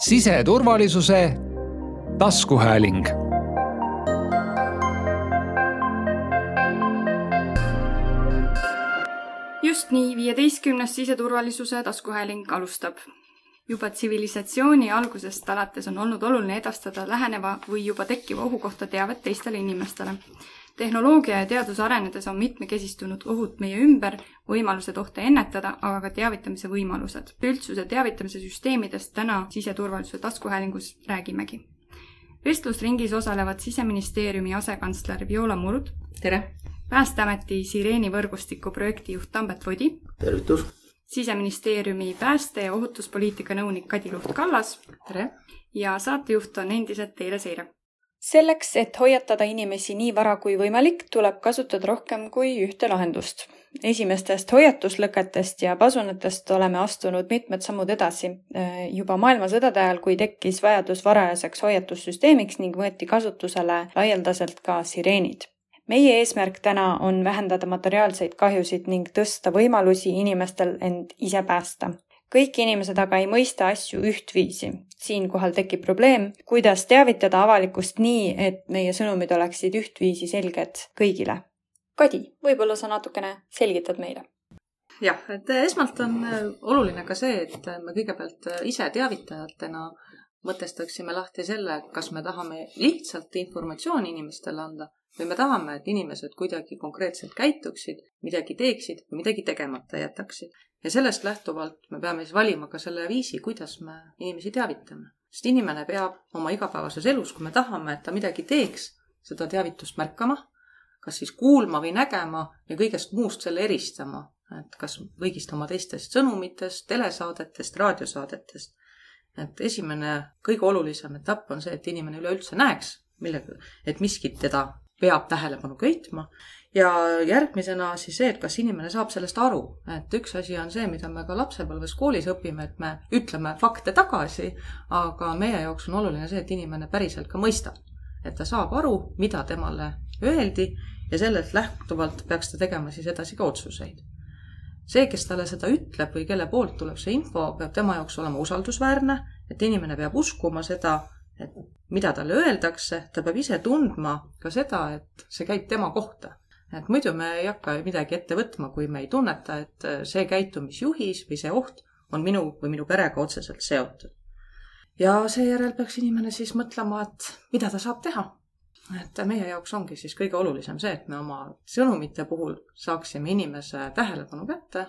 siseturvalisuse taskuhääling just nii, viieteistkümnes siseturvalisuse taskuhääling alustab. juba tsivilisatsiooni algusest alates on olnud oluline edastada läheneva või juba tekkiva ohu kohta teavet teistele inimestele tehnoloogia ja teadus arenedes on mitmekesistunud ohud meie ümber, võimalused ohte ennetada, aga ka teavitamise võimalused. üldsuse teavitamise süsteemidest täna siseturvalisuse taskuhäälingus räägimegi. vestlusringis osalevad Siseministeeriumi asekantsler Viola Murd. tere! päästeameti Sireeni võrgustiku projektijuht Tambet Vodi. tervitus! siseministeeriumi pääste- ja ohutuspoliitika nõunik Kadi Luht-Kallas. tere! ja saatejuht on endiselt Teele Seire selleks, et hoiatada inimesi nii vara kui võimalik, tuleb kasutada rohkem kui ühte lahendust. esimestest hoiatuslõketest ja pasunatest oleme astunud mitmed sammud edasi. juba maailmasõdade ajal, kui tekkis vajadus varajaseks hoiatussüsteemiks ning võeti kasutusele laialdaselt ka sireenid. meie eesmärk täna on vähendada materiaalseid kahjusid ning tõsta võimalusi inimestel end ise päästa kõik inimesed aga ei mõista asju ühtviisi. siinkohal tekib probleem, kuidas teavitada avalikkust nii, et meie sõnumid oleksid ühtviisi selged kõigile. Kadi, võib-olla sa natukene selgitad meile? jah, et esmalt on äh, oluline ka see, et me kõigepealt äh, ise teavitajatena mõtestaksime lahti selle, kas me tahame lihtsalt informatsiooni inimestele anda või me tahame, et inimesed kuidagi konkreetselt käituksid, midagi teeksid või midagi tegemata jätaksid ja sellest lähtuvalt me peame siis valima ka selle viisi, kuidas me inimesi teavitame. sest inimene peab oma igapäevases elus, kui me tahame, et ta midagi teeks, seda teavitust märkama, kas siis kuulma või nägema ja kõigest muust selle eristama. et kas kõigist oma teistest sõnumitest, telesaadetest, raadiosaadetest. et esimene, kõige olulisem etapp on see, et inimene üleüldse näeks, millega, et miskit teda peab tähelepanu köitma ja järgmisena siis see, et kas inimene saab sellest aru, et üks asi on see, mida me ka lapsepõlves koolis õpime, et me ütleme fakte tagasi, aga meie jaoks on oluline see, et inimene päriselt ka mõistab, et ta saab aru, mida temale öeldi ja sellest lähtuvalt peaks ta tegema siis edasi ka otsuseid. see, kes talle seda ütleb või kelle poolt tuleb see info, peab tema jaoks olema usaldusväärne, et inimene peab uskuma seda, et mida talle öeldakse, ta peab ise tundma ka seda, et see käib tema kohta et muidu me ei hakka midagi ette võtma, kui me ei tunneta, et see käitumisjuhis või see oht on minu või minu perega otseselt seotud. ja seejärel peaks inimene siis mõtlema, et mida ta saab teha. et meie jaoks ongi siis kõige olulisem see, et me oma sõnumite puhul saaksime inimese tähelepanu kätte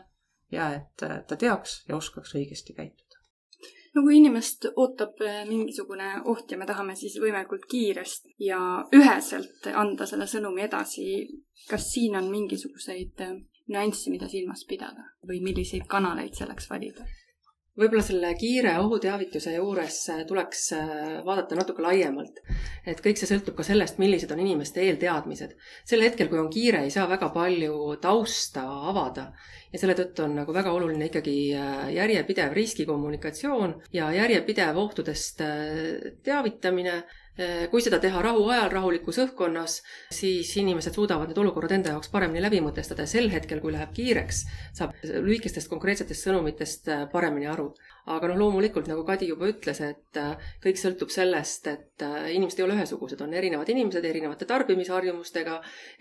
ja et ta teaks ja oskaks õigesti käituda no kui inimest ootab eh, mingisugune oht ja me tahame siis võimalikult kiiresti ja üheselt anda selle sõnumi edasi, kas siin on mingisuguseid eh, nüansse, mida silmas pidada või milliseid kanaleid selleks valida? Võib-olla selle kiire ohuteavituse juures äh, tuleks äh, vaadata natuke laiemalt. et kõik see sõltub ka sellest, millised on inimeste eelteadmised. sel hetkel, kui on kiire, ei saa väga palju tausta avada ja selle tõttu on nagu väga oluline ikkagi äh, järjepidev riskikommunikatsioon ja järjepidev ohtudest teavitamine kui seda teha rahuajal, rahulikus õhkkonnas, siis inimesed suudavad need olukorrad enda jaoks paremini läbi mõtestada ja sel hetkel, kui läheb kiireks, saab lühikestest konkreetsetest sõnumitest äh, paremini aru aga noh, loomulikult nagu Kadi juba ütles, et äh, kõik sõltub sellest, et äh, inimesed ei ole ühesugused, on erinevad inimesed erinevate tarbimisharjumustega,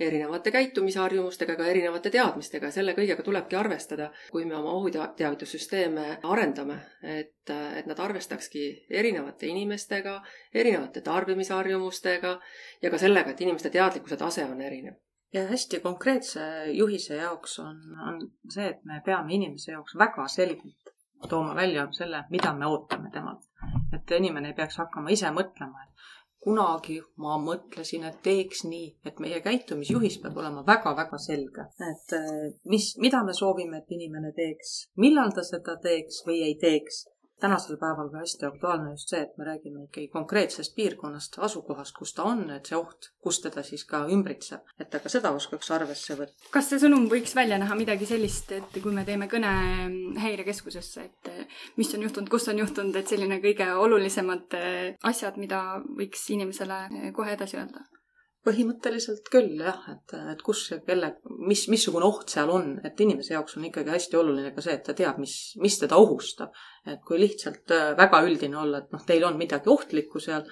erinevate käitumisharjumustega, ka erinevate teadmistega. Selle kõigega tulebki arvestada, kui me oma ohuteavitussüsteeme arendame, et, äh, et nad arvestakski erinevate inimestega, erinevate tarbimisharjumustega ja ka sellega, et inimeste teadlikkuse tase on erinev. Ja hästi konkreetse juhise jaoks on, on see, et me peame inimese jaoks väga selgelt tooma välja selle, mida me ootame temalt. et inimene ei peaks hakkama ise mõtlema, et kunagi ma mõtlesin, et teeks nii, et meie käitumisjuhis peab olema väga-väga selge, et eh, mis, mida me soovime, et inimene teeks, millal ta seda teeks või ei teeks tänasel päeval ka hästi aktuaalne just see, et me räägime ikkagi konkreetsest piirkonnast, asukohast, kus ta on, et see oht, kus teda siis ka ümbritseb, et ta ka seda oskaks arvesse võtta. kas see sõnum võiks välja näha midagi sellist, et kui me teeme kõne häirekeskusesse, et mis on juhtunud, kus on juhtunud, et selline kõige olulisemad asjad, mida võiks inimesele kohe edasi öelda? Põhimõtteliselt küll jah, et, et kus ja kelle, mis, missugune oht seal on, et inimese jaoks on ikkagi hästi oluline ka see, et ta teab, mis, mis teda ohustab. et kui lihtsalt äh, väga üldine olla, et noh, teil on midagi ohtlikku seal,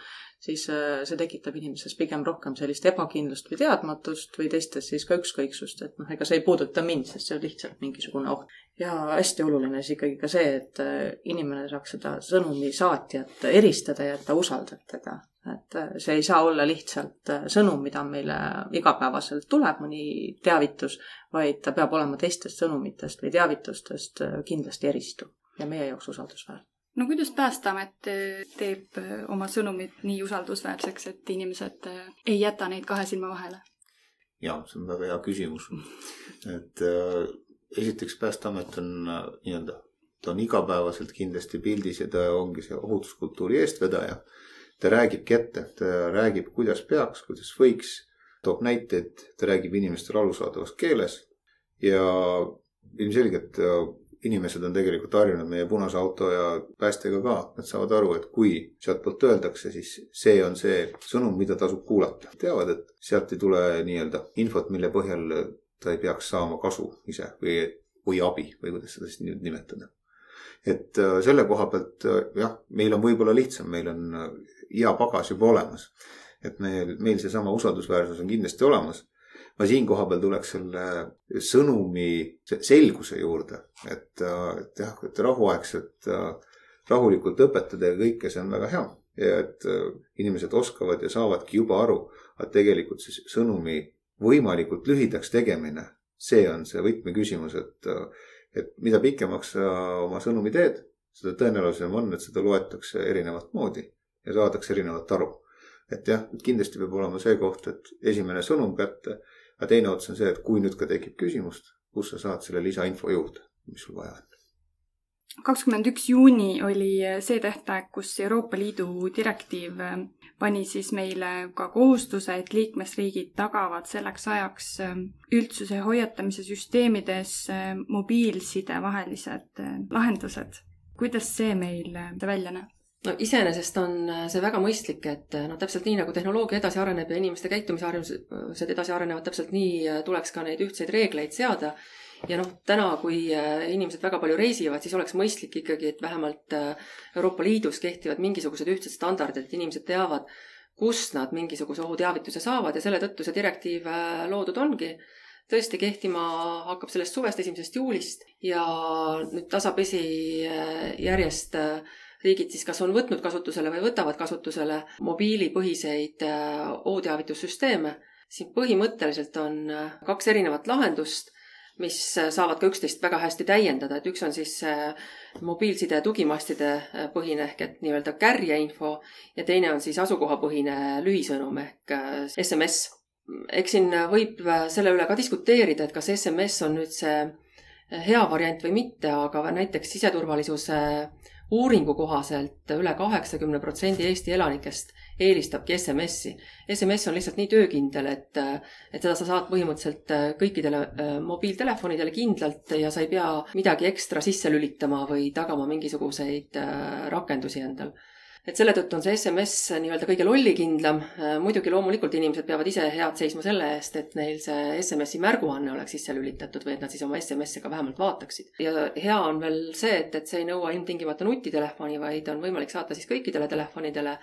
siis äh, see tekitab inimeses pigem rohkem sellist ebakindlust või teadmatust või teistes siis ka ükskõiksust, et noh, ega see ei puuduta mind, sest see on lihtsalt mingisugune oht. ja hästi oluline siis ikkagi ka see, et äh, inimene saaks seda sõnumi saatjat eristada ja et ta usaldab teda et äh, see ei saa olla lihtsalt äh, sõnum, mida meile igapäevaselt tuleb, mõni teavitus, vaid ta peab olema teistest sõnumitest või teavitustest äh, kindlasti eristuv ja meie jaoks usaldusväärne. no kuidas Päästeamet teeb oma sõnumid nii usaldusväärseks, et inimesed ei jäta neid kahe silma vahele? ja see on väga hea küsimus. et äh, esiteks Päästeamet on nii-öelda, ta on igapäevaselt kindlasti pildis ja ta ongi see ohutuskultuuri eestvedaja ta räägibki ette, ta räägib, kuidas peaks, kuidas võiks, toob näiteid, ta räägib inimestele arusaadavas keeles ja ilmselgelt äh, inimesed on tegelikult harjunud meie punase auto ja päästega ka, nad saavad aru, et kui sealtpoolt öeldakse, siis see on see sõnum, mida tasub kuulata. teavad, et sealt ei tule nii-öelda infot, mille põhjal ta ei peaks saama kasu ise või, või abi või kuidas seda siis nüüd nimetada. et äh, selle koha pealt äh, jah, meil on võib-olla lihtsam, meil on hea pagas juba olemas. et meil, meil seesama usaldusväärsus on kindlasti olemas. ma siin kohapeal tuleks selle sõnumi selguse juurde, et, et jah, et rahuaegselt rahulikult õpetada ja kõike, see on väga hea. ja et inimesed oskavad ja saavadki juba aru, et tegelikult siis sõnumi võimalikult lühidaks tegemine, see on see võtmeküsimus, et, et mida pikemaks sa oma sõnumi teed, seda tõenäolisem on, et seda loetakse erinevat moodi ja saadakse erinevalt aru. et jah, kindlasti peab olema see koht, et esimene sõnum kätte, aga teine ots on see, et kui nüüd ka tekib küsimust, kus sa saad selle lisainfo juurde, mis sul vaja on kakskümmend üks juuni oli see tähtaeg, kus Euroopa Liidu direktiiv pani siis meile ka kohustuse, et liikmesriigid tagavad selleks ajaks üldsuse hoiatamise süsteemides mobiilside vahelised lahendused. kuidas see meil välja näeb? No iseenesest on äh, see väga mõistlik, et noh, täpselt nii nagu tehnoloogia edasi areneb ja inimeste käitumisharjumused edasi arenevad, täpselt nii äh, tuleks ka neid ühtseid reegleid seada. ja noh, täna, kui inimesed väga palju reisivad, siis oleks mõistlik ikkagi, et vähemalt Euroopa Liidus kehtivad mingisugused ühtsed standardid, et inimesed teavad, kust nad mingisuguse ohuteavituse saavad ja selle tõttu see direktiiv loodud ongi tõesti kehtima hakkab sellest suvest, esimesest juulist ja nüüd tasapisi järjest riigid siis kas on võtnud kasutusele või võtavad kasutusele mobiilipõhiseid äh, ohuteavitussüsteeme. siin põhimõtteliselt on äh, kaks erinevat lahendust, mis äh, saavad ka üksteist väga hästi täiendada, et üks on siis mobiilside tugimastide põhine ehk et nii-öelda kärjeinfo ja teine on siis asukohapõhine lühisõnum ehk SMS. eks siin võib selle üle ka diskuteerida, et kas SMS on nüüd see hea variant või mitte, aga näiteks siseturvalisuse uuringu kohaselt üle kaheksakümne protsendi Eesti elanikest eelistabki SMS-i. SMS on lihtsalt nii töökindel, et, et seda sa saad põhimõtteliselt kõikidele äh, mobiiltelefonidele kindlalt ja sa ei pea midagi ekstra sisse lülitama või tagama mingisuguseid äh, rakendusi endal et selle tõttu on see SMS nii-öelda kõige lollikindlam. Äh, muidugi loomulikult inimesed peavad ise head seisma selle eest, et neil see SMS-i märguanne oleks sisse lülitatud või et nad siis oma SMS-e ka vähemalt vaataksid. ja hea on veel see, et, et see ei nõua ilmtingimata nutitelefoni, vaid on võimalik saata siis kõikidele telefonidele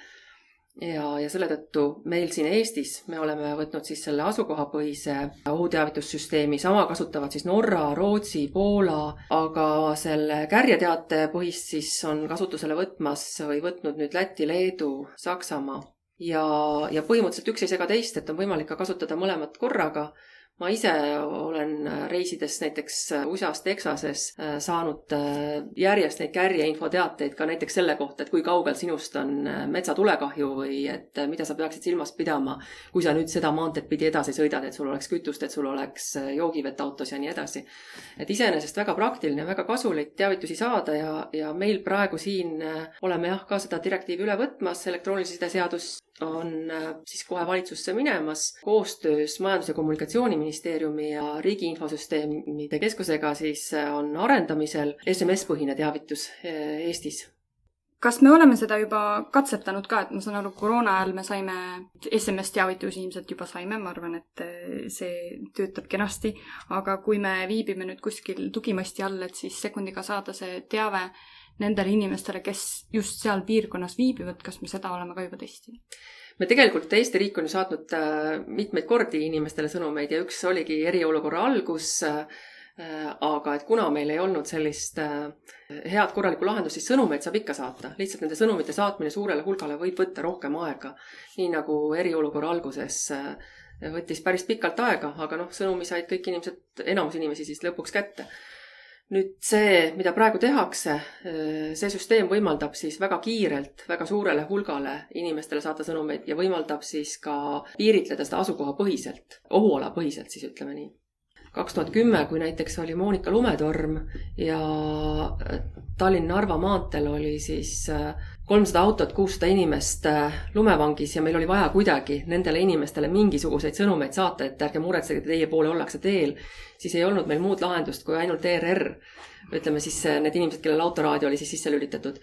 ja, ja selle tõttu meil siin Eestis me oleme võtnud siis selle asukohapõhise ohuteavitussüsteemi, sama kasutavad siis Norra, Rootsi, Poola, aga selle kärjeteate põhist siis on kasutusele võtmas või võtnud nüüd Läti, Leedu, Saksamaa. ja, ja põhimõtteliselt üks ei sega teist, et on võimalik ka kasutada mõlemat korraga ma ise olen reisides näiteks USA-s, Texases äh, saanud äh, järjest neid kärjeinfoteateid ka näiteks selle kohta, et kui kaugel sinust on äh, metsatulekahju või et mida sa peaksid silmas pidama, kui sa nüüd seda maanteed pidi edasi sõidad, et sul oleks kütust, et sul oleks joogivett autos ja nii edasi. et iseenesest väga praktiline, väga kasulik teavitusi saada ja, ja meil praegu siin oleme jah, ka seda direktiivi üle võtmas, elektroonilise side seadus on äh, siis kohe valitsusse minemas koostöös Majandus- ja Kommunikatsiooniministeeriumi ja Riigi Infosüsteemide Keskusega siis äh, on arendamisel SMS-põhine teavitus äh, Eestis. Kas me oleme seda juba katsetanud ka, et ma saan aru, koroona ajal me saime SMS-teavitusi ilmselt juba saime, ma arvan, et see töötab kenasti, aga kui me viibime nüüd kuskil tugimasti all, et siis sekundiga saada see teave nendele inimestele, kes just seal piirkonnas viibivad, kas me seda oleme ka juba testinud? me tegelikult, Eesti riik on ju saatnud äh, mitmeid kordi inimestele sõnumeid ja üks oligi eriolukorra algus äh, aga et kuna meil ei olnud sellist äh, head korralikku lahendust, siis sõnumeid saab ikka saata. lihtsalt nende sõnumite saatmine suurele hulgale võib võtta rohkem aega. nii nagu eriolukorra alguses võttis päris pikalt aega, aga noh, sõnumi said kõik inimesed, enamus inimesi siis lõpuks kätte. Nüüd see, mida praegu tehakse, see süsteem võimaldab siis väga kiirelt väga suurele hulgale inimestele saata sõnumeid ja võimaldab siis ka piiritleda seda asukohapõhiselt, ohualapõhiselt siis ütleme nii. kaks tuhat kümme, kui näiteks oli Monika lumetorm ja äh, Tallinn-Narva maanteel oli siis äh, kolmsada autot, kuussada inimest äh, lumevangis ja meil oli vaja kuidagi nendele inimestele mingisuguseid sõnumeid saata, et ärge muretsege, teie poole ollakse teel, siis ei olnud meil muud lahendust kui ainult ERR. ütleme siis need inimesed, kellel autoraadio oli siis sisse lülitatud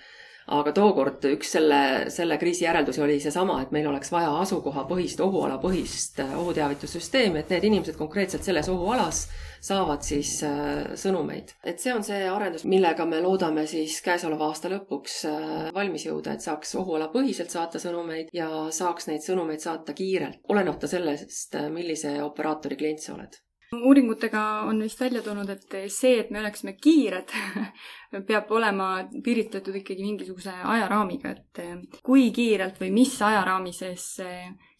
aga tookord üks selle, selle kriisi järeldusi oli seesama, et meil oleks vaja asukohapõhist, ohualapõhist äh, ohuteavitussüsteemi, et need inimesed konkreetselt selles ohualas saavad siis äh, sõnumeid. et see on see arendus, millega me loodame siis käesoleva aasta lõpuks äh, valmis jõuda, et saaks ohualapõhiselt saata sõnumeid ja saaks neid sõnumeid saata kiirelt, olenemata sellest, millise operaatori klient sa oled uuringutega on vist välja tulnud, et see, et me oleksime kiired peab olema piiritletud ikkagi mingisuguse ajaraamiga, et kui kiirelt või mis ajaraami sees see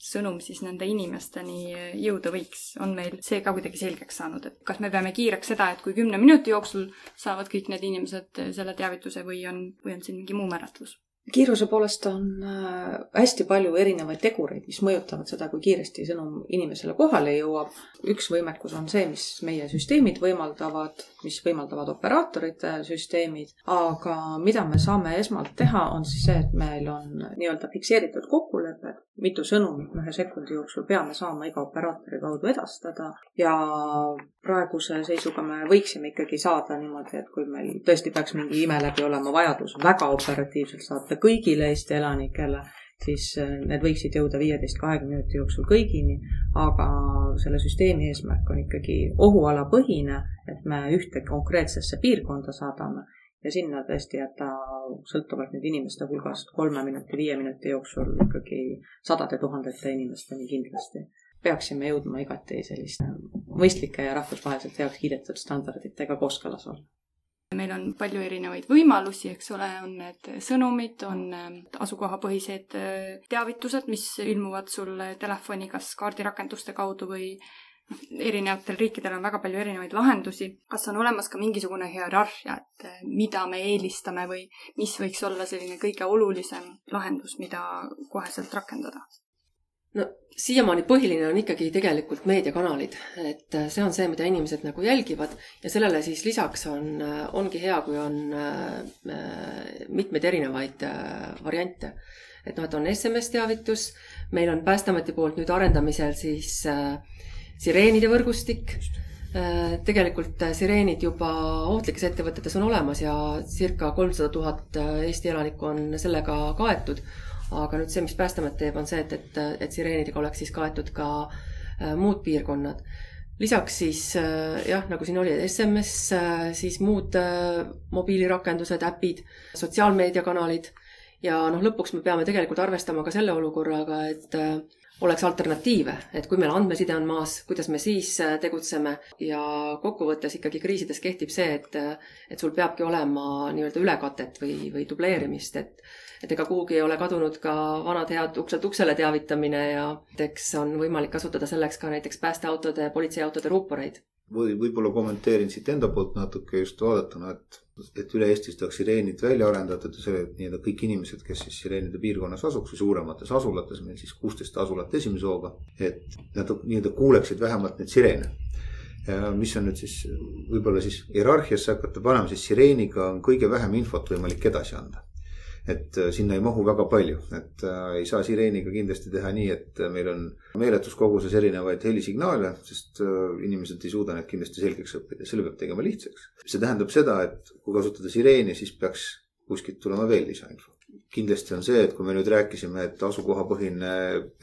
sõnum siis nende inimesteni jõuda võiks, on meil see ka kuidagi selgeks saanud, et kas me peame kiireks seda, et kui kümne minuti jooksul saavad kõik need inimesed selle teavituse või on, või on siin mingi muu määratlus? Kiiruse poolest on äh, hästi palju erinevaid tegureid, mis mõjutavad seda, kui kiiresti sõnum inimesele kohale jõuab. üks võimekus on see, mis meie süsteemid võimaldavad, mis võimaldavad operaatorite süsteemid, aga mida me saame esmalt teha, on siis see, et meil on nii-öelda fikseeritud kokkulepped, mitu sõnumit me ühe sekundi jooksul peame saama iga operaatori kaudu edastada ja praeguse seisuga me võiksime ikkagi saada niimoodi, et kui meil tõesti peaks mingi ime läbi olema vajadus väga operatiivselt saata kõigile Eesti elanikele, siis äh, need võiksid jõuda viieteist, kahekümne minuti jooksul kõigini, aga selle süsteemi eesmärk on ikkagi ohualapõhine, et me ühte konkreetsesse piirkonda saadame ja sinna tõesti, et ta sõltuvalt nüüd inimeste hulgast kolme minuti, viie minuti jooksul ikkagi sadade tuhandete inimesteni kindlasti. Peaksime jõudma igati selliste mõistlike ja rahvusvaheliselt heaks kiidetud standarditega kooskõlas olla meil on palju erinevaid võimalusi, eks ole, on need sõnumid, on ähm, asukohapõhised äh, teavitused, mis ilmuvad sulle telefoni kas kaardirakenduste kaudu või noh, erinevatel riikidel on väga palju erinevaid lahendusi. kas on olemas ka mingisugune hierarhia, et äh, mida me eelistame või mis võiks olla selline kõige olulisem lahendus, mida koheselt rakendada? No siiamaani põhiline on ikkagi tegelikult meediakanalid, et äh, see on see, mida inimesed nagu jälgivad. Ja sellele siis lisaks on, äh, ongi hea, kui on äh, mitmeid erinevaid variante. et noh, et on SMS-teavitus, meil on Päästeameti poolt nüüd arendamisel siis sireenide võrgustik. Tegelikult sireenid juba ohtlikes ettevõtetes on olemas ja circa kolmsada tuhat Eesti elanikku on sellega kaetud aga nüüd see, mis Päästeamet teeb, on see, et, et, et sireenidega oleks siis kaetud ka äh, muud piirkonnad. lisaks siis äh, jah, nagu siin oli, SMS äh,, siis muud äh, mobiilirakendused, äpid, sotsiaalmeediakanalid ja noh, lõpuks me peame tegelikult arvestama ka selle olukorraga, et äh, oleks alternatiive, et kui meil andmeside on maas, kuidas me siis äh, tegutseme ja kokkuvõttes ikkagi kriisides kehtib see, et, äh, et sul peabki olema nii-öelda ülekatet või, või dubleerimist, et et ega kuhugi ei ole kadunud ka vanad head ukselt uksele teavitamine ja eks on võimalik kasutada selleks ka näiteks päästeautode, politseiautode ruuporeid. Või võib-olla kommenteerin siit enda poolt natuke just vaadatuna, et et üle Eesti saaks sireenid välja arendatud ja see nii-öelda kõik inimesed, kes siis sireenide piirkonnas asuks või suuremates asulates, meil siis kuusteist asulat esimese hooga, et nad nii-öelda kuuleksid vähemalt neid sireene. mis on nüüd siis võib-olla siis hierarhiasse hakata panema, siis sireeniga on kõige vähem infot võimalik edasi anda et äh, sinna ei mahu väga palju, et äh, ei saa sireeniga kindlasti teha nii, et äh, meil on meeletus koguses erinevaid helisignaale, sest inimesed ei suuda neid kindlasti selgeks õppida, selle peab tegema lihtsaks. see tähendab seda, et kui kasutada sireeni, siis peaks kuskilt tulema veel lisainfo. kindlasti on see, et kui me nüüd rääkisime, et asukohapõhine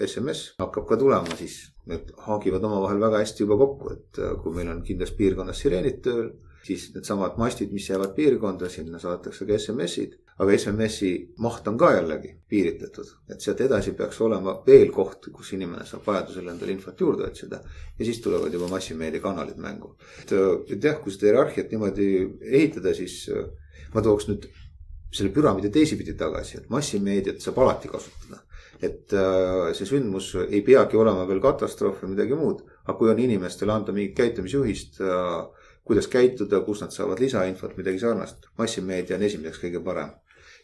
SMS hakkab ka tulema, siis need haagivad omavahel väga hästi juba kokku, et kui meil on kindlas piirkonnas sireenid tööl, siis needsamad mastid, mis jäävad piirkonda, sinna saadetakse ka SMS-id. Aga SMS-i maht on ka jällegi piiritletud, et sealt edasi peaks olema veel koht, kus inimene saab vajadusel endale infot juurde otsida. ja siis tulevad juba massimeediakanalid mängu. et, et jah, kui seda hierarhiat niimoodi ehitada, siis äh, ma tooks nüüd selle püramiidi teisipidi tagasi, et massimeediat saab alati kasutada. et äh, see sündmus ei peagi olema veel katastroof või midagi muud, aga kui on inimestele anda mingit käitumisjuhist äh,, kuidas käituda, kus nad saavad lisainfot, midagi sarnast, massimeedia on esimeseks kõige parem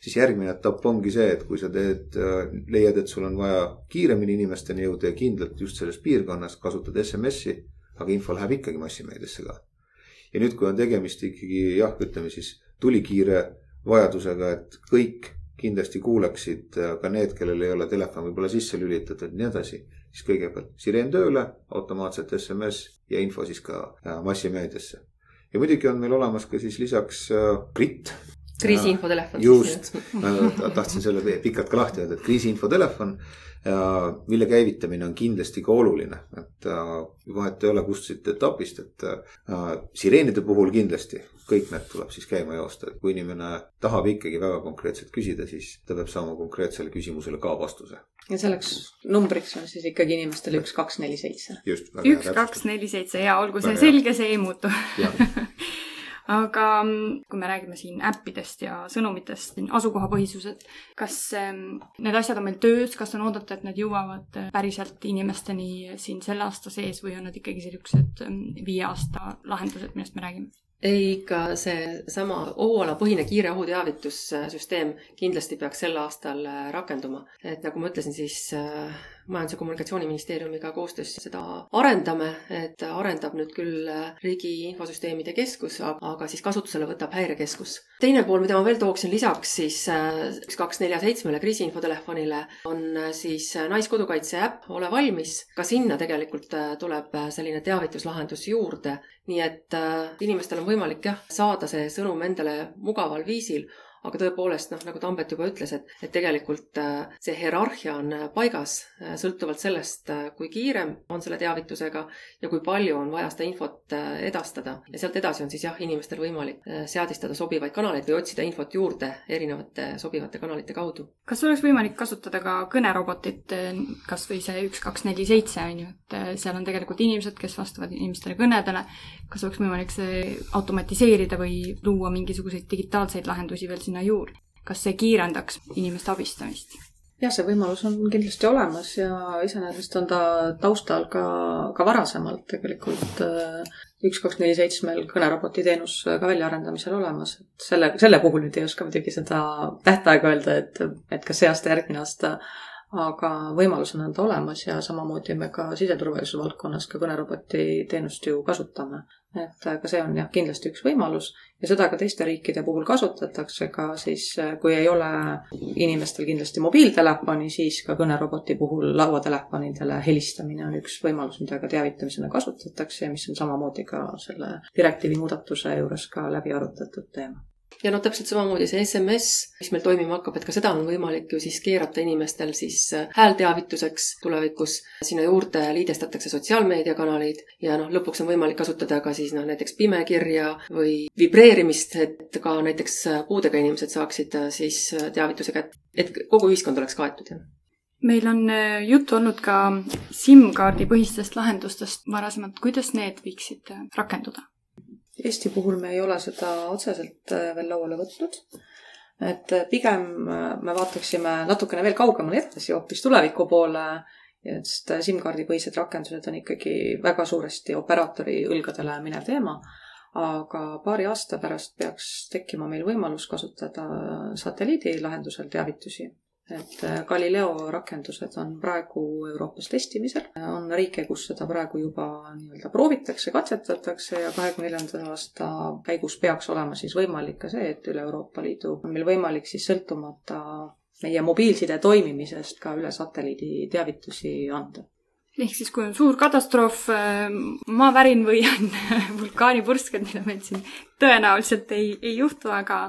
siis järgmine etapp ongi see, et kui sa teed, äh, leiad, et sul on vaja kiiremini inimesteni jõuda ja kindlalt just selles piirkonnas, kasutad SMS-i, aga info läheb ikkagi massimeediasse ka. ja nüüd, kui on tegemist ikkagi jah, ütleme siis tulikiire vajadusega, et kõik kindlasti kuuleksid äh, ka need, kellel ei ole telefon võib-olla sisse lülitatud ja nii edasi. siis kõigepealt sireen tööle, automaatselt SMS ja info siis ka äh, massimeediasse. ja muidugi on meil olemas ka siis lisaks GRIT. Äh, kriisiinfotelefon. just, ma tahtsin selle pikalt ka lahti öelda, et kriisiinfotelefon mille käivitamine on kindlasti ka oluline, et vahet ei ole, kust siit etapist, et sireenide puhul kindlasti kõik need tuleb siis käima joosta, et kui inimene tahab ikkagi väga konkreetselt küsida, siis ta peab saama konkreetsele küsimusele ka vastuse. ja selleks numbriks on siis ikkagi inimestele üks, kaks, neli, seitse. üks, kaks, neli, seitse. Ja olgu see selge, see ei muutu aga mm, kui me räägime siin äppidest ja sõnumitest, asukohapõhisused, kas ähm, need asjad on meil töös, kas on oodata, et need jõuavad äh, päriselt inimesteni siin selle aasta sees või on nad ikkagi sellised ähm, viie aasta lahendused, millest me räägime? ei, ikka seesama ohualapõhine kiire ohuteavitussüsteem kindlasti peaks sel aastal äh, rakenduma. et nagu ma ütlesin, siis äh, Majandus- ja Kommunikatsiooniministeeriumiga koostöös seda arendame, et arendab nüüd küll äh, Riigi Infosüsteemide Keskus, aga siis kasutusele võtab Häirekeskus. teine pool, mida ma veel tooksin lisaks siis üks, kaks, nelja, seitsmele kriisiinfotelefonile, on siis Naiskodukaitse äpp Ole valmis. ka sinna tegelikult tuleb selline teavituslahendus juurde, nii et inimestel on võimalik jah, saada see sõnum endale mugaval viisil, aga tõepoolest, noh, nagu Tambet juba ütles, et, et tegelikult äh, see hierarhia on äh, paigas äh, sõltuvalt sellest, kui kiirem on selle teavitusega ja kui palju on vaja seda infot edastada. ja sealt edasi on siis jah, inimestel võimalik seadistada sobivaid kanaleid või otsida infot juurde erinevate sobivate kanalite kaudu. kas oleks võimalik kasutada ka kõnerobotit, kas või see üks, kaks, neli, seitse on ju, et seal on tegelikult inimesed, kes vastavad inimestele kõnedele. kas oleks võimalik see automatiseerida või luua mingisuguseid digitaalseid lahendusi veel sinna sinna juurde. kas see kiirendaks inimeste abistamist? jah, see võimalus on kindlasti olemas ja iseenesest on ta taustal ka, ka varasemalt tegelikult äh, üks, kaks, neli, seitsmel kõneroboti teenus ka väljaarendamisel olemas, et selle, selle puhul nüüd ei oska muidugi seda tähtaega öelda, et, et kas see aasta, järgmine aasta, aga võimalus on anda olemas ja samamoodi me ka siseturvalisuse valdkonnas ka kõneroboti teenust ju kasutame et aga see on jah, kindlasti üks võimalus ja seda ka teiste riikide puhul kasutatakse ka siis, kui ei ole inimestel kindlasti mobiiltelefoni, siis ka kõneroboti puhul lauatelefonidele helistamine on üks võimalus, mida ka teavitamisena kasutatakse ja mis on samamoodi ka selle direktiivi muudatuse juures ka läbi arutatud teema ja noh, täpselt samamoodi see SMS, mis meil toimima hakkab, et ka seda on võimalik ju siis keerata inimestel siis äh, häälteavituseks tulevikus. sinna juurde liidestatakse sotsiaalmeediakanaleid ja noh, lõpuks on võimalik kasutada ka siis noh, näiteks pimekirja või vibreerimist, et ka näiteks äh, puudega inimesed saaksid äh, siis teavituse kätte, et kogu ühiskond oleks kaetud, jah meil on juttu olnud ka SIM-kaardi põhistest lahendustest varasemalt, kuidas need võiksid rakenduda? Eesti puhul me ei ole seda otseselt äh, veel lauale võtnud. et äh, pigem äh, me vaataksime natukene veel kaugemale edasi, hoopis tuleviku poole, sest SIM-kaardi põhised rakendused on ikkagi väga suuresti operaatori õlgadele minev teema. Aga paari aasta pärast peaks tekkima meil võimalus kasutada satelliidi lahendusel teavitusi et äh, Galileo rakendused on praegu Euroopas testimisel. on riike, kus seda praegu juba nii-öelda proovitakse, katsetatakse ja kahekümne neljanda aasta käigus peaks olema siis võimalik ka see, et üle Euroopa Liidu on meil võimalik siis sõltumata meie mobiilside toimimisest ka üle satelliidi teavitusi anda ehk siis, kui on suur katastroof, maavärin või on vulkaanipursked, mida meil siin tõenäoliselt ei, ei juhtu, aga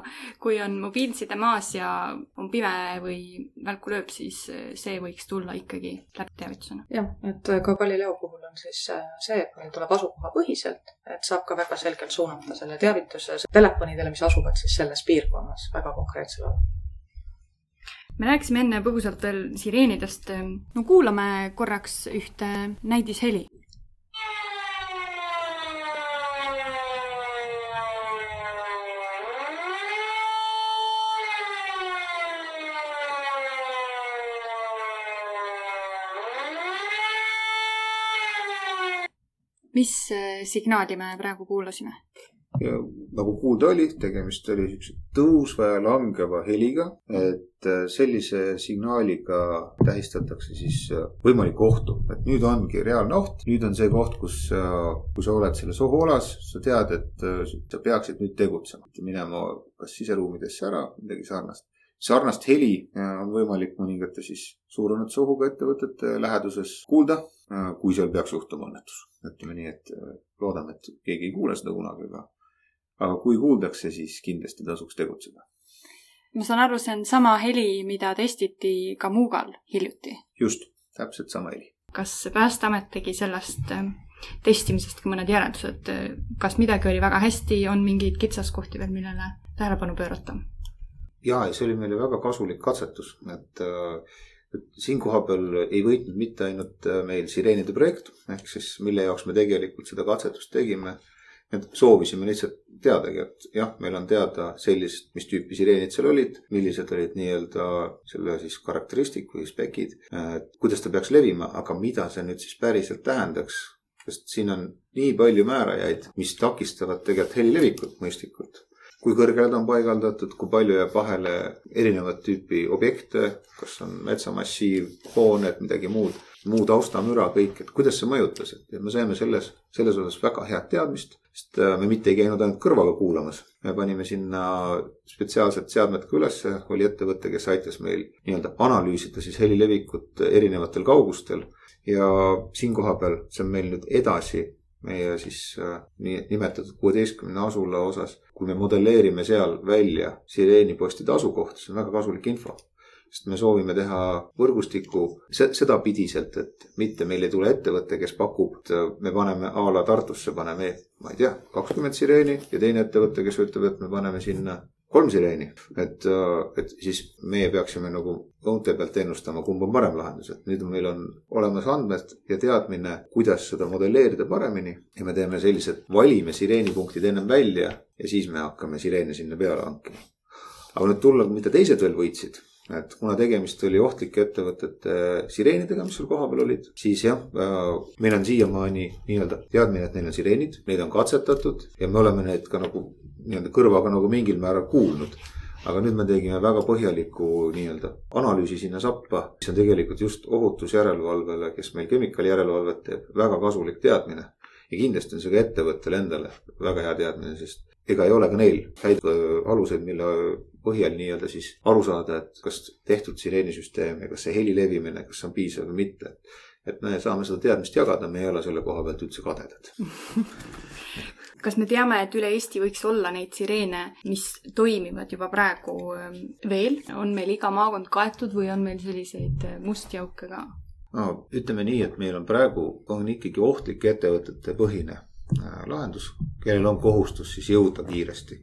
kui on mobiilside maas ja on pime või välku lööb, siis see võiks tulla ikkagi läbi teavitusena. jah, et ka Galileo puhul on siis see, et meil tuleb asukohapõhiselt, et saab ka väga selgelt suunata selle teavituse telefonidele, mis asuvad siis selles piirkonnas väga konkreetsel alal me rääkisime enne põgusalt veel sireenidest. no kuulame korraks ühte näidisheli. mis signaali me praegu kuulasime? Ja nagu kuulda oli, tegemist oli siukse tõusva ja langeva heliga, et äh, sellise signaaliga tähistatakse siis äh, võimalikku ohtu, et nüüd ongi reaalne oht, nüüd on see koht, kus, äh, kui sa oled selles ohualas, sa tead, et sa peaksid nüüd tegutsema, minema kas siseruumidesse ära, midagi sarnast. Sarnast heli on võimalik mõningate siis suurendatud ohuga ettevõtete läheduses kuulda, kui seal peaks juhtuma õnnetus. ütleme nii, et loodame, et keegi ei kuule seda kunagi, aga aga kui kuuldakse, siis kindlasti tasuks tegutseda. ma saan aru, see on sama heli, mida testiti ka Muugal hiljuti? just, täpselt sama heli. kas Päästeamet tegi sellest äh, testimisest ka mõned järeldused, kas midagi oli väga hästi, on mingeid kitsaskohti veel, millele tähelepanu pöörata? ja, ja see oli meile väga kasulik katsetus, et äh, et siin kohapeal ei võitnud mitte ainult äh, meil sireenide projekt, ehk siis mille jaoks me tegelikult seda katsetust tegime et soovisime lihtsalt teadagi, et jah, meil on teada sellist, mis tüüpi sireenid seal olid, millised olid nii-öelda selle siis karakteristik või spekid, kuidas ta peaks levima, aga mida see nüüd siis päriselt tähendaks, sest siin on nii palju määrajaid, mis takistavad tegelikult heli levikut mõistlikult. kui kõrgele ta on paigaldatud, kui palju jääb vahele erinevat tüüpi objekte, kas on metsamassiiv, hooned, midagi muud muu taustamüra, kõik, et kuidas see mõjutas, et me saime selles, selles osas väga head teadmist. sest äh, me mitte ei käinud ainult kõrvaga kuulamas, me panime sinna spetsiaalsed seadmed ka ülesse, oli ettevõte, kes aitas meil nii-öelda analüüsida siis heli levikut erinevatel kaugustel. ja siin kohapeal, see on meil nüüd edasi meie siis äh, nii nimetatud kuueteistkümne asula osas, kui me modelleerime seal välja sireenipostide asukohta, see on väga kasulik info sest me soovime teha võrgustikku sedapidiselt, et mitte meil ei tule ettevõte, kes pakub, me paneme a la Tartusse paneme, ma ei tea, kakskümmend sireeni ja teine ettevõte, kes ütleb, et me paneme sinna kolm sireeni, et, et siis meie peaksime nagu õunte pealt ennustama, kumb on parem lahendus, et nüüd meil on olemas andmed ja teadmine, kuidas seda modelleerida paremini ja me teeme sellised, valime sireenipunktid ennem välja ja siis me hakkame sireene sinna peale hankima. aga nüüd tulla, mida teised veel võitsid et kuna tegemist oli ohtlike ettevõtete sireenidega, mis seal kohapeal olid, siis jah, äh, meil on siiamaani nii-öelda teadmine, et neil on sireenid, neid on katsetatud ja me oleme neid ka nagu nii-öelda kõrvaga nagu mingil määral kuulnud aga nüüd me tegime väga põhjaliku nii-öelda analüüsi sinna sappa, mis on tegelikult just ohutusjärelevalvele, kes meil kemikaalijärelevalvet teeb, väga kasulik teadmine. Ja kindlasti on see ka ettevõttele endale väga hea teadmine, sest ega ei ole ka neil häid äh, aluseid, mille põhjal nii-öelda siis aru saada, et kas tehtud sireenisüsteem ja kas see heli levimine, kas see on piisav või mitte. et me saame seda teadmist jagada, me ei ole selle koha pealt üldse kadedad kas me teame, et üle Eesti võiks olla neid sireene, mis toimivad juba praegu ähm, veel, on meil iga maakond kaetud või on meil selliseid äh, musti auke ka? No ütleme nii, et meil on praegu, on ikkagi ohtlike ettevõtete põhine Äh, lahendus, kellel on kohustus siis jõuda kiiresti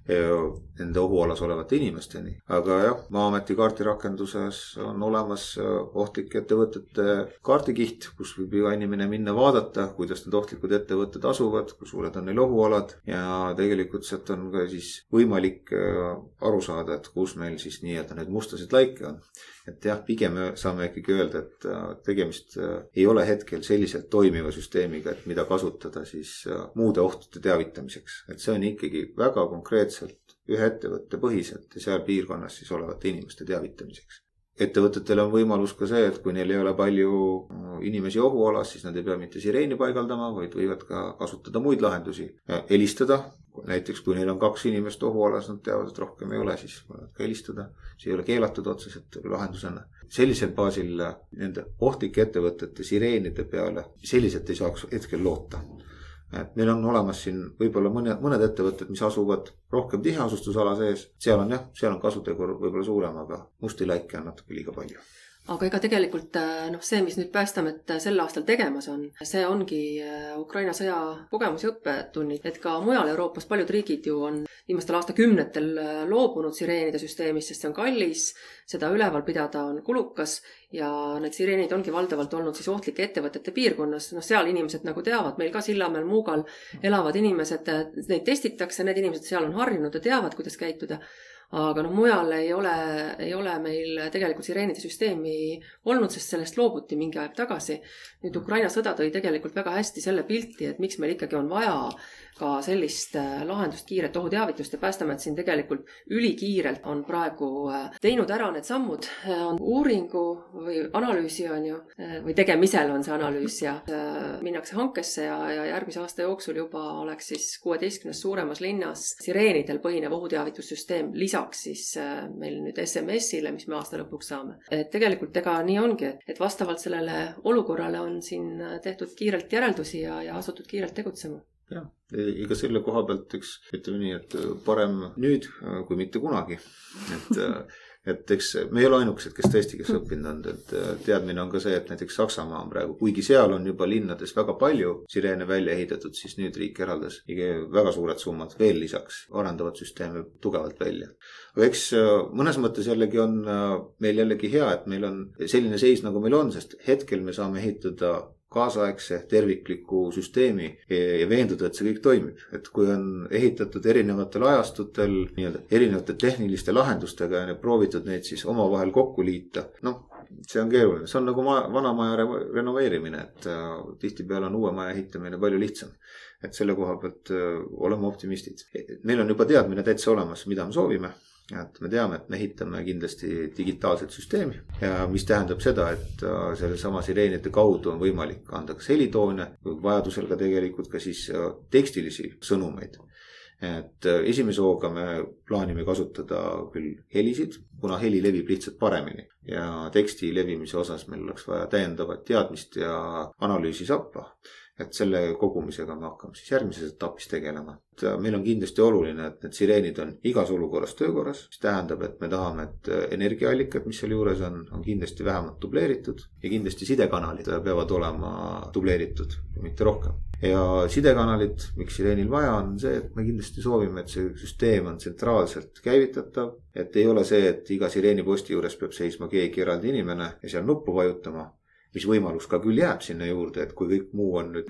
nende ohualas olevate inimesteni. aga jah, Maa-ameti kaardirakenduses on olemas äh, ohtlike ettevõtete kaardikiht, kus võib iga inimene minna vaadata, kuidas need ohtlikud ettevõtted asuvad, kui suured on neil ohualad ja tegelikult sealt on ka siis võimalik äh, aru saada, et kus meil siis nii-öelda neid mustasid laike on et jah, pigem saame ikkagi öelda, et äh, tegemist äh, ei ole hetkel selliselt toimiva süsteemiga, et mida kasutada siis äh, muude ohtude teavitamiseks, et see on ikkagi väga konkreetselt ühe ettevõtte põhiselt ja seal piirkonnas siis olevate inimeste teavitamiseks ettevõtetel on võimalus ka see, et kui neil ei ole palju inimesi ohualas, siis nad ei pea mitte sireeni paigaldama, vaid võivad ka kasutada muid lahendusi. helistada näiteks kui neil on kaks inimest ohualas, nad teavad, et rohkem ei ole, siis võivad ka helistada. see ei ole keelatud otseselt lahendusena. sellisel baasil nende ohtlike ettevõtete sireenide peale selliselt ei saaks hetkel loota et meil on olemas siin võib-olla mõne, mõned ettevõtted, mis asuvad rohkem tiheasustusala sees, seal on jah, seal on kasutegur võib-olla suurem, aga musti laike on natuke liiga palju aga ega tegelikult äh, noh, see, mis nüüd Päästeamet äh, sel aastal tegemas on, see ongi äh, Ukraina sõja kogemus ja õppetunnid, et ka mujal Euroopas paljud riigid ju on viimastel aastakümnetel loobunud sireenide süsteemist, sest see on kallis, seda üleval pidada on kulukas ja need sireenid ongi valdavalt olnud siis ohtlike ettevõtete piirkonnas, noh, seal inimesed nagu teavad, meil ka Sillamäel, Muugal elavad inimesed, neid testitakse, need inimesed seal on harjunud ja teavad, kuidas käituda aga noh, mujal ei ole, ei ole meil tegelikult sireenide süsteemi olnud, sest sellest loobuti mingi aeg tagasi. nüüd Ukraina sõda tõi tegelikult väga hästi selle pilti, et miks meil ikkagi on vaja ka sellist äh, lahendust, kiiret ohuteavitust ja Päästeamet siin tegelikult ülikiirelt on praegu äh, teinud ära need sammud, äh, on uuringu või analüüsi on ju, või tegemisel on see analüüs ja minnakse hankesse ja, ja järgmise aasta jooksul juba oleks siis kuueteistkümnes suuremas linnas sireenidel põhinev ohuteavitussüsteem, lisaks siis meil nüüd SMS-ile, mis me aasta lõpuks saame. et tegelikult ega nii ongi, et, et vastavalt sellele olukorrale on siin tehtud kiirelt järeldusi ja, ja asutud kiirelt tegutsema jah, ega selle koha pealt, eks ütleme nii, et parem nüüd kui mitte kunagi. et, et eks me ei ole ainukesed, kes tõesti, kes õppinud on, et teadmine on ka see, et näiteks Saksamaa on praegu, kuigi seal on juba linnades väga palju sireene välja ehitatud, siis nüüd riik eraldas väga suured summad veel lisaks, arendavad süsteeme tugevalt välja. aga eks mõnes mõttes jällegi on meil jällegi hea, et meil on selline seis, nagu meil on, sest hetkel me saame ehitada kaasaegse tervikliku süsteemi ja veenduda, et see kõik toimib. et kui on ehitatud erinevatel ajastutel nii-öelda erinevate tehniliste lahendustega ja proovitud neid siis omavahel kokku liita, noh, see on keeruline, see on nagu maja, vana maja renoveerimine, et äh, tihtipeale on uue maja ehitamine palju lihtsam. et selle koha pealt äh, oleme optimistid. meil on juba teadmine täitsa olemas, mida me soovime et me teame, et me ehitame kindlasti digitaalset süsteemi. Ja mis tähendab seda, et äh, sellesama sireenide kaudu on võimalik anda kas helitoone vajadusel ka tegelikult ka siis äh, tekstilisi sõnumeid. et äh, esimese hooga me plaanime kasutada küll helisid, kuna heli levib lihtsalt paremini. Ja teksti levimise osas meil oleks vaja täiendavat teadmist ja analüüsi sappa et selle kogumisega me hakkame siis järgmises etapis tegelema. et äh, meil on kindlasti oluline, et need sireenid on igas olukorras töökorras, mis tähendab, et me tahame, et äh, energiaallikad, mis seal juures on, on kindlasti vähemalt dubleeritud ja kindlasti sidekanalid äh, peavad olema dubleeritud, mitte rohkem. ja sidekanalid, miks sireenil vaja on, see, et me kindlasti soovime, et see süsteem on tsentraalselt käivitatav. et ei ole see, et iga sireeniposti juures peab seisma keegi eraldi inimene ja seal nuppu vajutama mis võimalus ka küll jääb sinna juurde, et kui kõik muu on nüüd.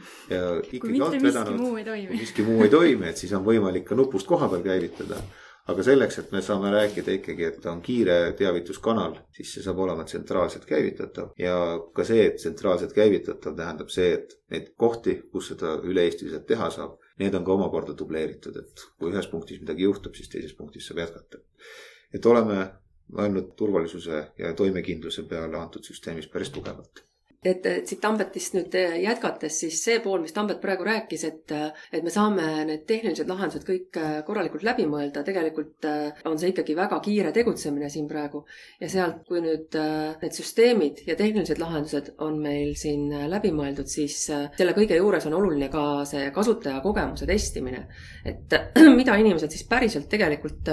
muu ei toimi. miski muu ei toimi, et siis on võimalik ka nupust koha peal käivitada. aga selleks, et me saame rääkida ikkagi, et on kiire teavituskanal, siis see saab olema tsentraalselt käivitatav ja ka see, et tsentraalselt käivitatav tähendab see, et neid kohti, kus seda üle-eestiliselt teha saab, need on ka omakorda dubleeritud, et kui ühes punktis midagi juhtub, siis teises punktis saab jätkata. et oleme ainult turvalisuse ja toimekindluse peale antud süsteemis päris tugevalt et siit Tambetist nüüd äh, jätkates, siis see pool, mis Tambet praegu rääkis, et, äh, et me saame need tehnilised lahendused kõik äh, korralikult läbi mõelda, tegelikult on see ikkagi väga kiire tegutsemine siin praegu. ja sealt, kui nüüd need süsteemid ja tehnilised lahendused on meil siin läbi mõeldud, siis selle kõige juures on oluline ka see kasutajakogemuse testimine. et mida inimesed siis päriselt tegelikult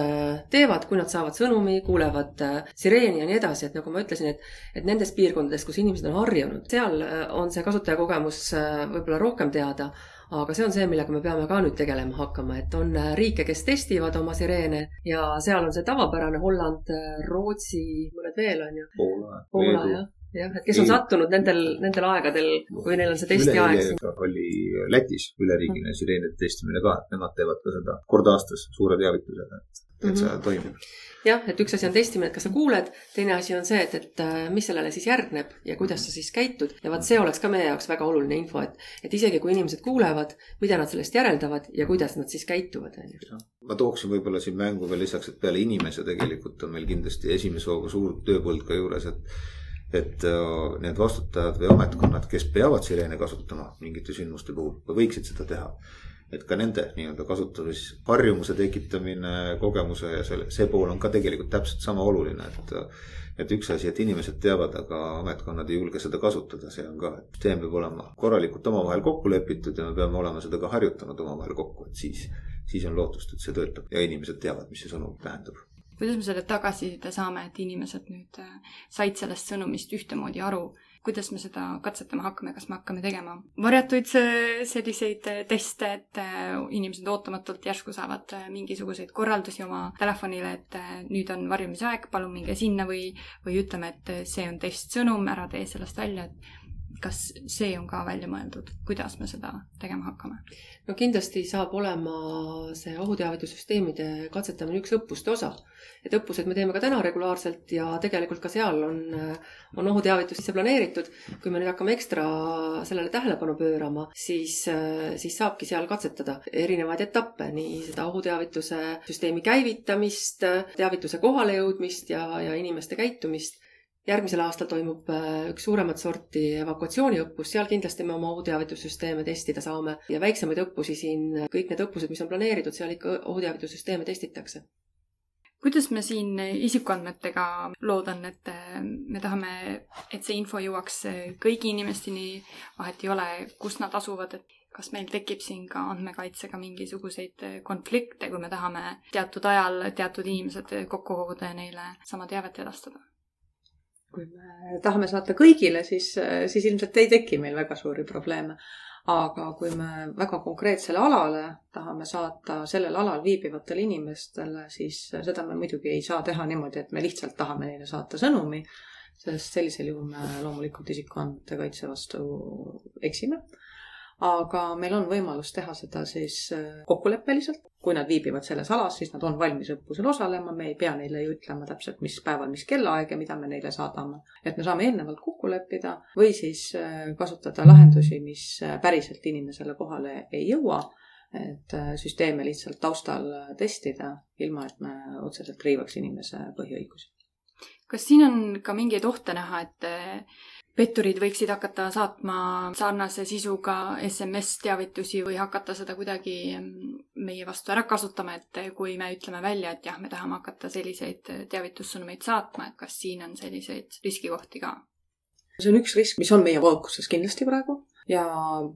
teevad, kui nad saavad sõnumi, kuulevad sireeni ja nii edasi, et nagu ma ütlesin, et, et nendes piirkondades, kus inimesed on harjunud. Seal äh, on see kasutajakogemus äh, võib-olla rohkem teada, aga see on see, millega me peame ka nüüd tegelema hakkama, et on äh, riike, kes testivad oma sireene ja seal on see tavapärane Holland, Rootsi, mõned veel on ju. Poola, Poola, jah jah, et kes on sattunud nendel, nendel aegadel, kui neil on see testiaeg. oli Lätis üleriigiline sireenide testimine ka, et nemad teevad ka seda kord aastas suure teavitusega, et, et mm -hmm. see toimib jah, et üks asi on testimine, et kas sa kuuled, teine asi on see, et, et äh, mis sellele siis järgneb ja kuidas sa siis käitud ja vaat see oleks ka meie jaoks väga oluline info, et, et isegi kui inimesed kuulevad, mida nad sellest järeldavad ja kuidas nad siis käituvad, on ju. ma tooksin võib-olla siin mängu veel lisaks, et peale inimese tegelikult on meil kindlasti esimese hooga suur tööpõld ka juures, et et uh, need vastutajad või ametkonnad, kes peavad sireene kasutama mingite sündmuste puhul või võiksid seda teha et ka nende nii-öelda kasutamisharjumuse tekitamine, kogemuse ja selle, see pool on ka tegelikult täpselt sama oluline, et et üks asi, et inimesed teavad, aga ametkonnad ei julge seda kasutada, see on ka, et süsteem peab olema korralikult omavahel kokku lepitud ja me peame olema seda ka harjutanud omavahel kokku, et siis, siis on lootust, et see töötab ja inimesed teavad, mis see sõnum tähendab kuidas me selle tagasiside saame, et inimesed nüüd äh, said sellest sõnumist ühtemoodi aru? Kuidas me seda katsetama hakkame, kas me hakkame tegema varjatuid selliseid äh, teste, et äh, inimesed ootamatult järsku saavad mingisuguseid korraldusi oma telefonile, et nüüd on varjumise aeg, palun minge sinna või, või ütleme, et see on testsõnum, ära tee sellest välja, et kas see on ka välja mõeldud, kuidas me seda tegema hakkame? no kindlasti saab olema see ohuteavitussüsteemide katsetamine üks õppuste osa. et õppused me teeme ka täna regulaarselt ja tegelikult ka seal on, on ohuteavitus sisse planeeritud. kui me nüüd hakkame ekstra sellele tähelepanu pöörama, siis, siis saabki seal katsetada erinevaid etappe, nii seda ohuteavituse süsteemi käivitamist, teavituse kohalejõudmist ja, ja inimeste käitumist järgmisel aastal toimub äh, üks suuremat sorti evakuatsiooniõppus, seal kindlasti me oma ohuteavitussüsteeme testida saame. Ja väiksemaid õppusi siin, kõik need õppused, mis on planeeritud, seal ikka ohuteavitussüsteeme testitakse. Kuidas me siin isikuandmetega lood on, et äh, me tahame, et see info jõuaks kõigi inimesteni, vahet ei ole, kus nad asuvad, et kas meil tekib siin ka andmekaitsega mingisuguseid konflikte, kui me tahame teatud ajal teatud inimesed kokku koguda ja neile sama teavet edastada? Kui me tahame saata kõigile, siis, siis ilmselt ei teki meil väga suuri probleeme. aga kui me väga konkreetsele alale tahame saata sellel alal viibivatele inimestele, siis seda me muidugi ei saa teha niimoodi, et me lihtsalt tahame neile saata sõnumi, sest sellisel juhul me loomulikult isikuandmete kaitse vastu eksime aga meil on võimalus teha seda siis äh, kokkuleppeliselt. kui nad viibivad selles alas, siis nad on valmis õppusel osalema, me ei pea neile ju ütlema täpselt, mis päeval, mis kellaaeg ja mida me neile saadame. et me saame eelnevalt kokku leppida või siis äh, kasutada lahendusi, mis äh, päriselt inimesele kohale ei jõua et süsteeme lihtsalt taustal testida, ilma et me otseselt riivaks inimese põhiõigusi. kas siin on ka mingeid ohte näha, et petturid võiksid hakata saatma sarnase sisuga SMS-teavitusi või hakata seda kuidagi mm, meie vastu ära kasutama, et kui me ütleme välja, et jah, me tahame hakata selliseid teavitussõnumeid saatma, et kas siin on selliseid riskikohti ka? see on üks risk, mis on meie fookuses kindlasti praegu ja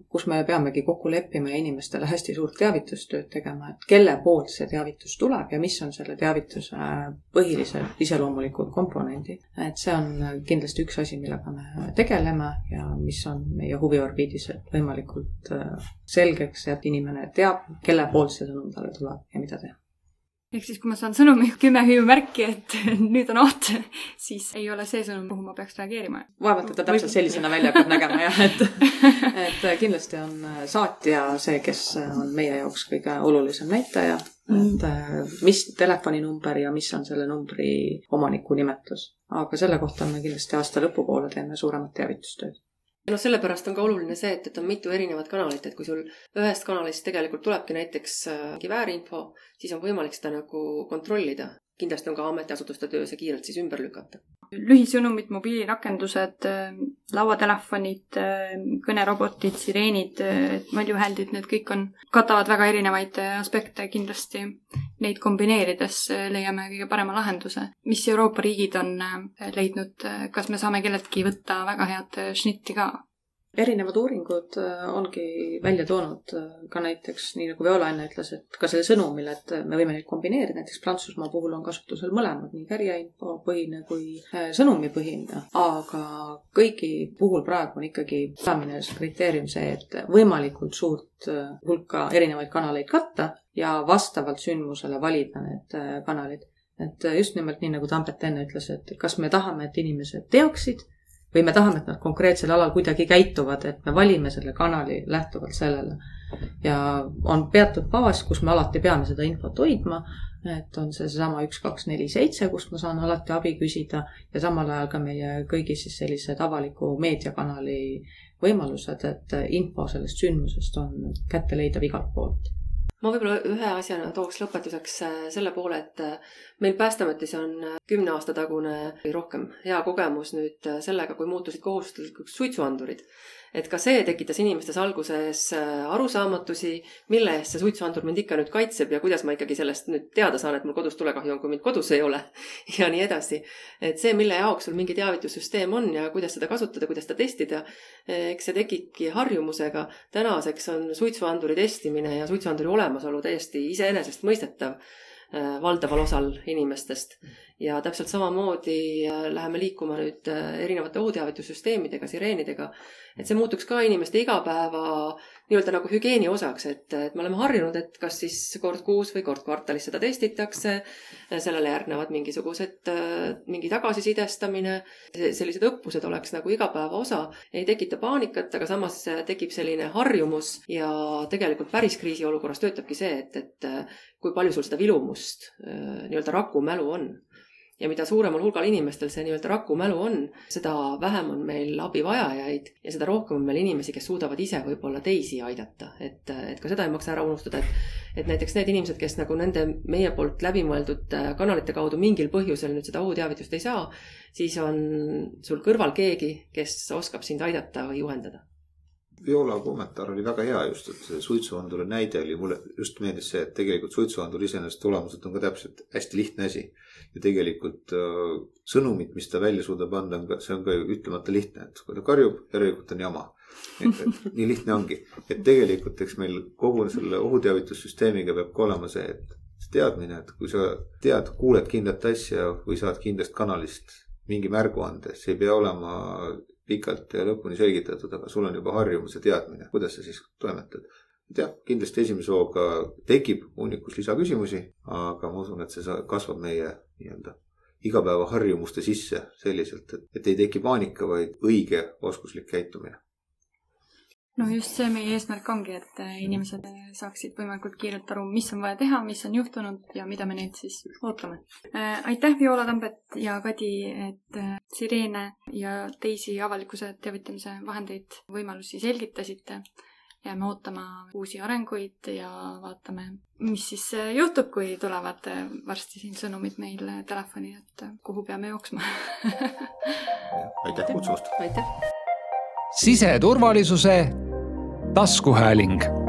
kus me peamegi kokku leppima ja inimestele hästi suurt teavitustööd tegema, et kelle poolt see teavitus tuleb ja mis on selle teavituse põhilised iseloomulikud komponendid. et see on kindlasti üks asi, millega me tegeleme ja mis on meie huviorbiidis, et võimalikult äh, selgeks, et inimene teab, kelle poolt see sõnum talle tuleb ja mida teha ehk siis, kui ma saan sõnumi kümme hüüumärki, et nüüd on oht, siis ei ole see sõnum, kuhu ma peaks reageerima. vaevalt, et ta täpselt sellisena välja hakkab nägema jah, et, et kindlasti on saatja see, kes on meie jaoks kõige olulisem näitaja, et mis telefoninumber ja mis on selle numbri omaniku nimetus. aga selle kohta me kindlasti aasta lõpupoole teeme suuremat teavitustööd noh, sellepärast on ka oluline see, et, et on mitu erinevat kanalit, et kui sul ühest kanalist tegelikult tulebki näiteks äh, mingi väärinfo, siis on võimalik seda nagu kontrollida. Kindlasti on ka ametiasutuste töö see kiirelt siis ümber lükata lühisõnumid, mobiilirakendused, lauatelefonid, kõnerobotid, sireenid, valjuhäälid, need kõik on, katavad väga erinevaid aspekte kindlasti. Neid kombineerides leiame kõige parema lahenduse. mis Euroopa riigid on leidnud, kas me saame kelleltki võtta väga head šnitti ka? Erinevad uuringud äh, ongi välja toonud äh, ka näiteks, nii nagu Viola enne ütles, et ka selle sõnumil, et me võime neid kombineerida, näiteks Prantsusmaa puhul on kasutusel mõlemad, nii kärjeinfo põhine kui äh, sõnumipõhine. aga kõigi puhul praegu on ikkagi peamine kriteerium see, et võimalikult suurt hulka erinevaid kanaleid katta ja vastavalt sündmusele valida need kanalid. et just nimelt nii, nagu Tambet enne ütles, et kas me tahame, et inimesed teaksid või me tahame, et nad konkreetsel alal kuidagi käituvad, et me valime selle kanali lähtuvalt sellele. ja on peatud baas, kus me alati peame seda infot hoidma, et on see seesama üks, kaks, neli, seitse, kust ma saan alati abi küsida ja samal ajal ka meie kõigi siis sellised avaliku meediakanali võimalused, et info sellest sündmusest on kätteleidav igalt poolt ma võib-olla ühe asjana tooks lõpetuseks äh, selle poole, et äh, meil Päästeametis on äh, kümne aasta tagune või rohkem hea kogemus nüüd sellega, kui muutusid kohustuslikuks suitsuandurid et ka see tekitas inimestes alguses äh, arusaamatusi, mille eest see suitsuandur mind ikka nüüd kaitseb ja kuidas ma ikkagi sellest nüüd teada saan, et mul kodus tulekahju on, kui mind kodus ei ole ja nii edasi. et see, mille jaoks sul mingi teavitussüsteem on ja kuidas seda kasutada, kuidas seda testida, eks see tekibki harjumusega. tänaseks on suitsuanduri testimine ja suitsuanduri olemasolu täiesti iseenesestmõistetav valdaval osal inimestest ja täpselt samamoodi äh, läheme liikuma nüüd äh, erinevate ohuteavitussüsteemidega, sireenidega. et see muutuks ka inimeste igapäeva nii-öelda nagu hügieeni osaks, et, et me oleme harjunud, et kas siis kord kuus või kord kvartalis seda testitakse. sellele järgnevad mingisugused, mingi tagasisidestamine. sellised õppused oleks nagu igapäeva osa, ei tekita paanikat, aga samas tekib selline harjumus ja tegelikult päris kriisiolukorras töötabki see, et, et kui palju sul seda vilumust nii-öelda rakumälu on ja mida suuremal hulgal inimestel see nii-öelda rakumälu on, seda vähem on meil abivajajaid ja seda rohkem on meil inimesi, kes suudavad ise võib-olla teisi aidata. et, et ka seda ei maksa ära unustada, et, et näiteks need inimesed, kes nagu nende meie poolt läbimõeldud äh, kanalite kaudu mingil põhjusel nüüd seda ohuteavitust ei saa, siis on sul kõrval keegi, kes oskab sind aidata või juhendada Viola kommentaar oli väga hea just, et see suitsuanduri näide oli, mulle just meeldis see, et tegelikult suitsuandur iseenesest olemuselt on ka täpselt hästi lihtne asi. ja tegelikult äh, sõnumit, mis ta välja suudab anda, on ka, see on ka ju ütlemata lihtne, et kui ta karjub, järelikult on jama. nii lihtne ongi, et tegelikult eks meil kogu selle ohuteavitussüsteemiga peab ka olema see, et teadmine, et kui sa tead, kuuled kindlat asja või saad kindlast kanalist mingi märguande, see ei pea olema pikalt ja lõpuni selgitatud, aga sul on juba harjumus ja teadmine, kuidas sa siis toimetad. et jah, kindlasti esimese hooga tekib hunnikus lisaküsimusi, aga ma usun, et see kasvab meie nii-öelda igapäevaharjumuste sisse selliselt, et, et ei teki paanika, vaid õige oskuslik käitumine no just see meie eesmärk ongi, et äh, inimesed saaksid võimalikult kiirelt aru, mis on vaja teha, mis on juhtunud ja mida me neilt siis ootame. Äh, aitäh, Viola Tambet ja Kadi, et äh, sireene ja teisi avalikkuse teavitamise vahendeid, võimalusi selgitasite. jääme ootama uusi arenguid ja vaatame, mis siis juhtub, kui tulevad varsti siin sõnumid meil telefoni, et kuhu peame jooksma aitäh kutsumast! aitäh! Siseturvalisuse taskuhääling